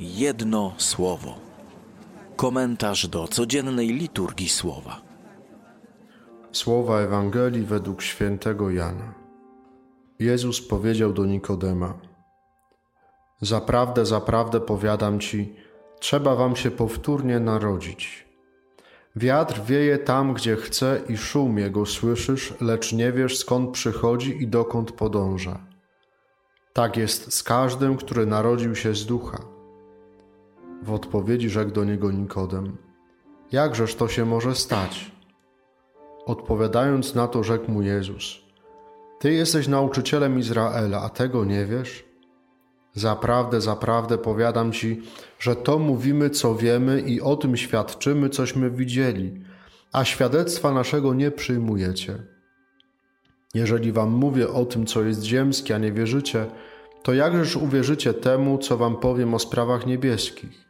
Jedno słowo. Komentarz do codziennej liturgii słowa. Słowa Ewangelii według świętego Jana. Jezus powiedział do Nikodema: Zaprawdę, zaprawdę powiadam ci, trzeba wam się powtórnie narodzić. Wiatr wieje tam, gdzie chce i szum jego słyszysz, lecz nie wiesz skąd przychodzi i dokąd podąża. Tak jest z każdym, który narodził się z ducha. W odpowiedzi rzekł do niego Nikodem: Jakżeż to się może stać? Odpowiadając na to, rzekł mu Jezus: Ty jesteś nauczycielem Izraela, a tego nie wiesz? Zaprawdę, zaprawdę powiadam ci, że to mówimy, co wiemy i o tym świadczymy, cośmy widzieli, a świadectwa naszego nie przyjmujecie. Jeżeli wam mówię o tym, co jest ziemskie, a nie wierzycie, to jakżeż uwierzycie temu, co wam powiem o sprawach niebieskich?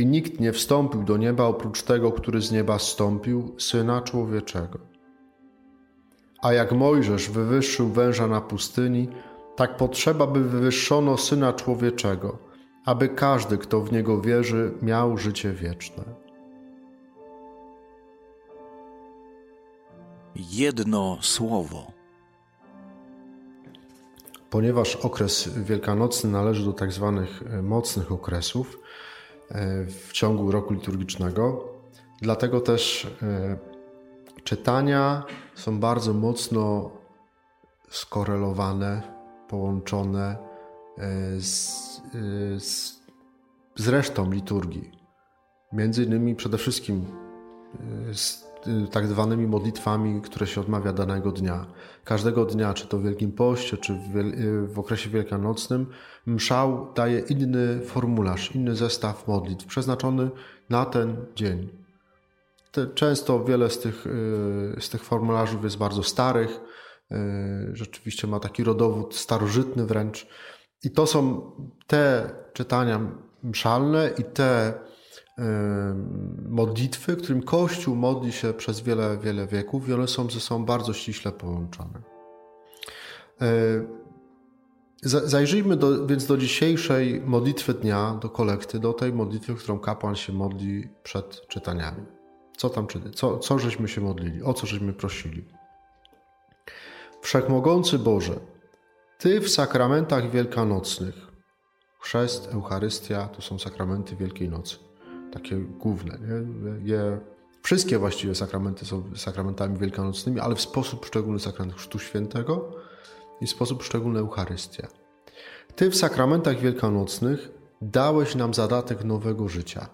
I nikt nie wstąpił do nieba oprócz tego, który z nieba stąpił, Syna Człowieczego. A jak Mojżesz wywyższył węża na pustyni, tak potrzeba, by wywyższono Syna Człowieczego, aby każdy, kto w Niego wierzy, miał życie wieczne. Jedno słowo. Ponieważ okres wielkanocny należy do tak zwanych mocnych okresów w ciągu roku liturgicznego, dlatego też e, czytania są bardzo mocno skorelowane, połączone z, z, z resztą liturgii. Między innymi przede wszystkim z tak zwanymi modlitwami, które się odmawia danego dnia. Każdego dnia, czy to w Wielkim Poście, czy w, y, okresie wielkanocnym, mszał daje inny formularz, inny zestaw modlitw przeznaczony na ten dzień. Często wiele z tych, y, z tych formularzów jest bardzo starych, rzeczywiście ma taki rodowód starożytny wręcz. I to są te czytania mszalne i te modlitwy, którym Kościół modli się przez wiele, wiele wieków i one są ze sobą bardzo ściśle połączone. Zajrzyjmy do, więc do dzisiejszej modlitwy dnia, do kolekty, do tej modlitwy, którą kapłan się modli przed czytaniami. Co tam czyta? Co, co żeśmy się modlili? O co żeśmy prosili? Wszechmogący Boże, Ty w sakramentach wielkanocnych, chrzest, Eucharystia to są sakramenty Wielkiej Nocy takie główne. Nie? Je, wszystkie właściwie sakramenty są sakramentami wielkanocnymi, ale w sposób szczególny sakrament Chrztu Świętego i w sposób szczególny Eucharystia. Ty w sakramentach wielkanocnych dałeś nam zadatek nowego życia.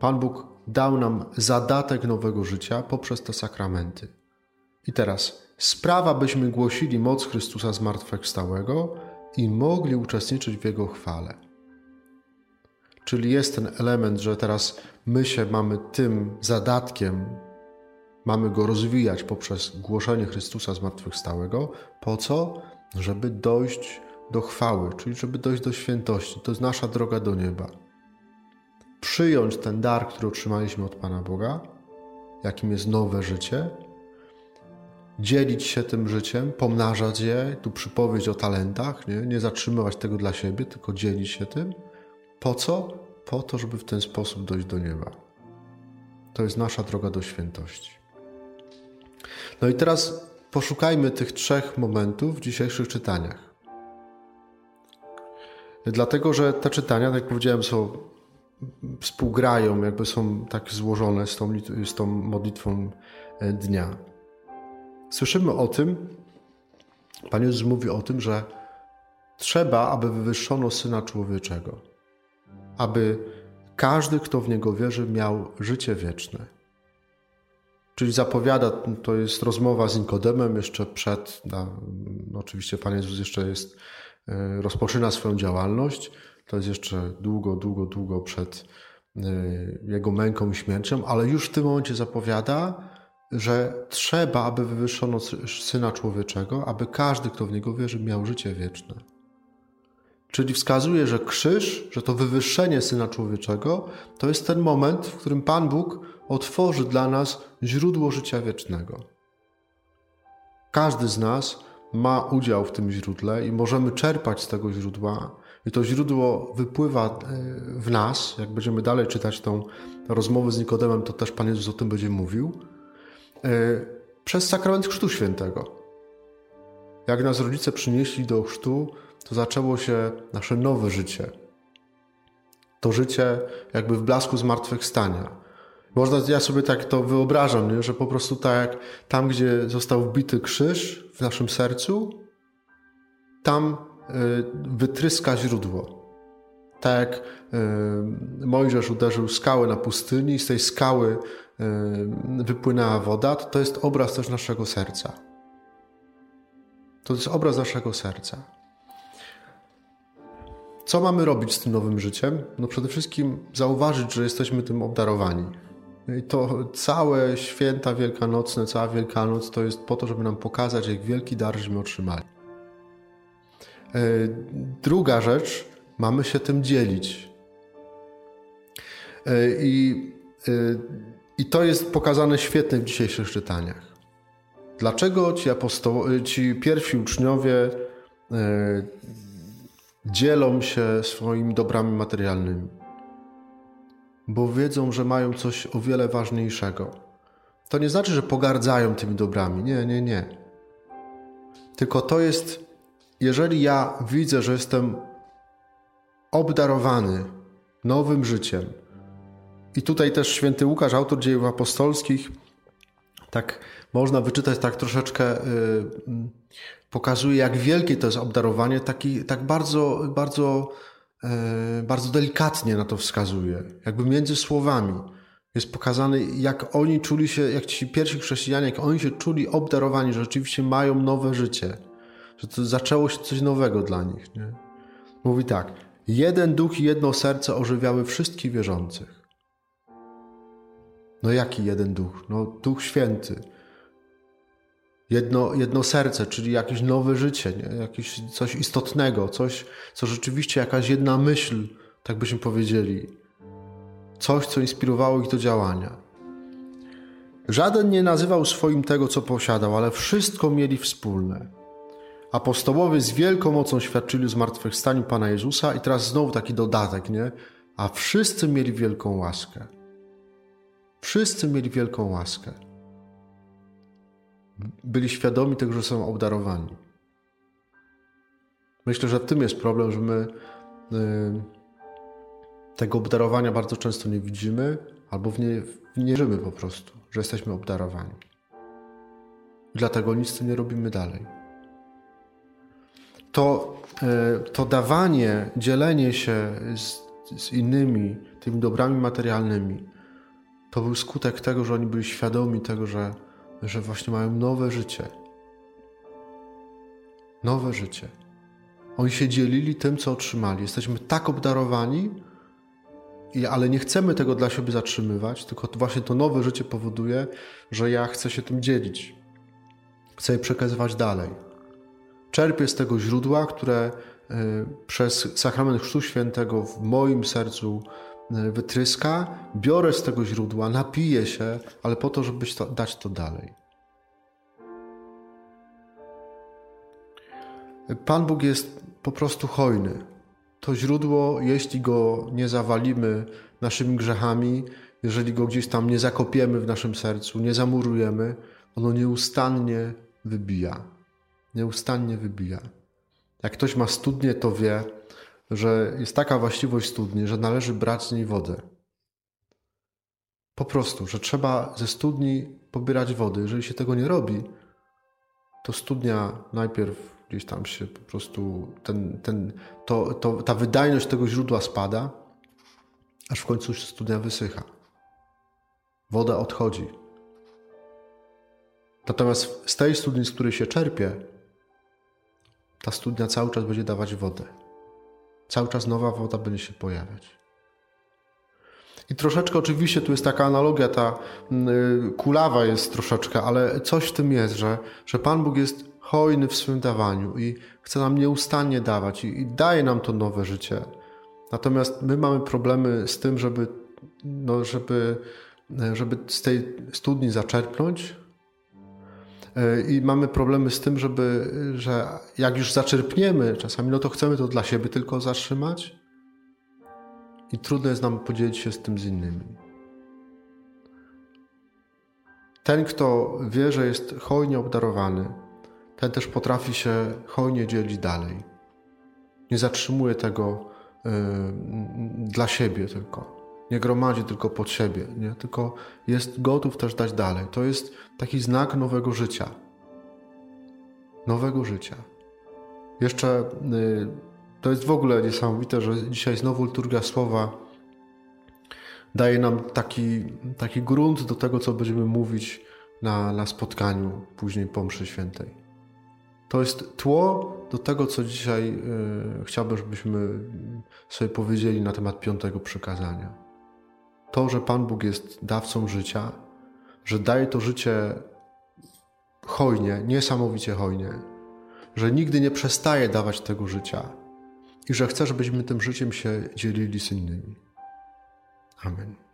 Pan Bóg dał nam zadatek nowego życia poprzez te sakramenty. I teraz sprawa, byśmy głosili moc Chrystusa zmartwychwstałego i mogli uczestniczyć w Jego chwale. Czyli jest ten element, że teraz my się mamy tym zadatkiem, mamy go rozwijać poprzez głoszenie Chrystusa zmartwychwstałego. Po co? Żeby dojść do chwały, czyli żeby dojść do świętości. To jest nasza droga do nieba. Przyjąć ten dar, który otrzymaliśmy od Pana Boga, jakim jest nowe życie, dzielić się tym życiem, pomnażać je, tu przypowiedź o talentach, nie, nie zatrzymywać tego dla siebie, tylko dzielić się tym po co? Po to, żeby w ten sposób dojść do nieba. To jest nasza droga do świętości. No i teraz poszukajmy tych trzech momentów w dzisiejszych czytaniach. Dlatego, że te czytania, tak jak powiedziałem, są, współgrają, jakby są tak złożone z tą, z tą modlitwą e, dnia. Słyszymy o tym, Pan Jezus mówi o tym, że trzeba, aby wywyższono Syna Człowieczego aby każdy, kto w Niego wierzy, miał życie wieczne. Czyli zapowiada, to jest rozmowa z Nikodemem jeszcze przed, no, oczywiście Pan Jezus jeszcze jest, e, rozpoczyna swoją działalność, to jest jeszcze długo, długo, długo przed e, Jego męką i śmiercią, ale już w tym momencie zapowiada, że trzeba, aby wywyższono Syna Człowieczego, aby każdy, kto w Niego wierzy, miał życie wieczne. Czyli wskazuje, że krzyż, że to wywyższenie Syna Człowieczego, to jest ten moment, w którym Pan Bóg otworzy dla nas źródło życia wiecznego. Każdy z nas ma udział w tym źródle i możemy czerpać z tego źródła. I to źródło wypływa e, w nas. Jak będziemy dalej czytać tą rozmowę z Nikodemem, to też Pan Jezus o tym będzie mówił. E, przez sakrament Chrztu Świętego. Jak nas rodzice przynieśli do chrztu, to zaczęło się nasze nowe życie. To życie jakby w blasku zmartwychwstania. Można, ja sobie tak to wyobrażam, nie? że po prostu tak tam, gdzie został wbity krzyż w naszym sercu, tam y, wytryska źródło. Tak jak y, Mojżesz uderzył skałę na pustyni i z tej skały y, wypłynęła woda, to jest obraz też naszego serca. To jest obraz naszego serca. Co mamy robić z tym nowym życiem? No przede wszystkim zauważyć, że jesteśmy tym obdarowani. I to całe święta wielkanocne, cała Wielkanoc to jest po to, żeby nam pokazać, jak wielki dar żeśmy otrzymali. E, druga rzecz, mamy się tym dzielić. E, I, e, I to jest pokazane świetnie w dzisiejszych czytaniach. Dlaczego ci, aposto- ci pierwsi uczniowie dzielą się swoimi dobrami materialnymi? bo wiedzą, że mają coś o wiele ważniejszego. To nie znaczy, że pogardzają tymi dobrami. Nie, nie, nie. Tylko to jest, jeżeli ja widzę, że jestem obdarowany nowym życiem, i tutaj też święty Łukasz, autor dziejów apostolskich, tak można wyczytać tak troszeczkę, yy, pokazuje, jak wielkie to jest obdarowanie, taki, tak bardzo, bardzo E, bardzo delikatnie na to wskazuje, jakby między słowami. Jest pokazane, jak oni czuli się, jak ci pierwsi chrześcijanie, jak oni się czuli obdarowani, że rzeczywiście mają nowe życie, że to zaczęło się coś nowego dla nich. Nie? Mówi tak: jeden duch i jedno serce ożywiały wszystkich wierzących. No jaki jeden duch? No Duch Święty jedno, jedno serce, czyli jakieś nowe życie, nie? jakieś coś istotnego, coś, co rzeczywiście jakaś jedna myśl, tak byśmy powiedzieli. Coś, co inspirowało ich do działania. Żaden nie nazywał swoim tego, co posiadał, ale wszystko mieli wspólne. Apostołowie z wielką mocą świadczyli o zmartwychwstaniu Pana Jezusa i teraz znowu taki dodatek, nie? A wszyscy mieli wielką łaskę. Wszyscy mieli wielką łaskę byli świadomi tego, że są obdarowani. Myślę, że w tym jest problem, że my y, tego obdarowania bardzo często nie widzimy albo w nie, w nie wierzymy po prostu, że jesteśmy obdarowani. Dlatego nic nie robimy dalej. To, y, to dawanie, dzielenie się z, z innymi tymi dobrami materialnymi, to był skutek tego, że oni byli świadomi tego, że że właśnie mają nowe życie. Nowe życie. Oni się dzielili tym, co otrzymali. Jesteśmy tak obdarowani, ale nie chcemy tego dla siebie zatrzymywać, tylko właśnie to nowe życie powoduje, że ja chcę się tym dzielić. Chcę je przekazywać dalej. Czerpię z tego źródła, które y, przez sakrament Chrztu Świętego w moim sercu wytryska, biorę z tego źródła, napiję się, ale po to, żeby dać to dalej. Pan Bóg jest po prostu hojny. To źródło, jeśli go nie zawalimy naszymi grzechami, jeżeli go gdzieś tam nie zakopiemy w naszym sercu, nie zamurujemy, ono nieustannie wybija. Nieustannie wybija. Jak ktoś ma studnię, to wie, że jest taka właściwość studni, że należy brać z niej wodę. Po prostu, że trzeba ze studni pobierać wody. Jeżeli się tego nie robi, to studnia najpierw gdzieś tam się po prostu, ten, ten, to, to, ta wydajność tego źródła spada, aż w końcu studnia wysycha. Woda odchodzi. Natomiast z tej studni, z której się czerpie, ta studnia cały czas będzie dawać wodę cały czas nowa woda będzie się pojawiać. I troszeczkę oczywiście tu jest taka analogia, ta y, kulawa jest troszeczkę, ale coś w tym jest, że, że Pan Bóg jest hojny w swym dawaniu i chce nam nieustannie dawać i, i daje nam to nowe życie. Natomiast my mamy problemy z tym, żeby, no, żeby, żeby z tej studni zaczerpnąć, I mamy problemy z tym, żeby, że jak już zaczerpniemy czasami, no to chcemy to dla siebie tylko zatrzymać i trudno jest nam podzielić się z tym z innymi. Ten, kto wie, że jest hojnie obdarowany, ten też potrafi się hojnie dzielić dalej. Nie zatrzymuje tego yy, dla siebie tylko. Nie gromadzi tylko pod siebie, nie? tylko jest gotów też dać dalej. To jest taki znak nowego życia. Nowego życia. Jeszcze yy, to jest w ogóle niesamowite, że dzisiaj znowu liturgia słowa daje nam taki, taki grunt do tego, co będziemy mówić na, na spotkaniu później po mszy świętej. To jest tło do tego, co dzisiaj y, chciałbym, żebyśmy sobie powiedzieli na temat piątego przykazania. To, że Pan Bóg jest dawcą życia, że daje to życie hojnie, niesamowicie hojnie, że nigdy nie przestaje dawać tego życia i że chce, żebyśmy tym życiem się dzielili z innymi. Amen.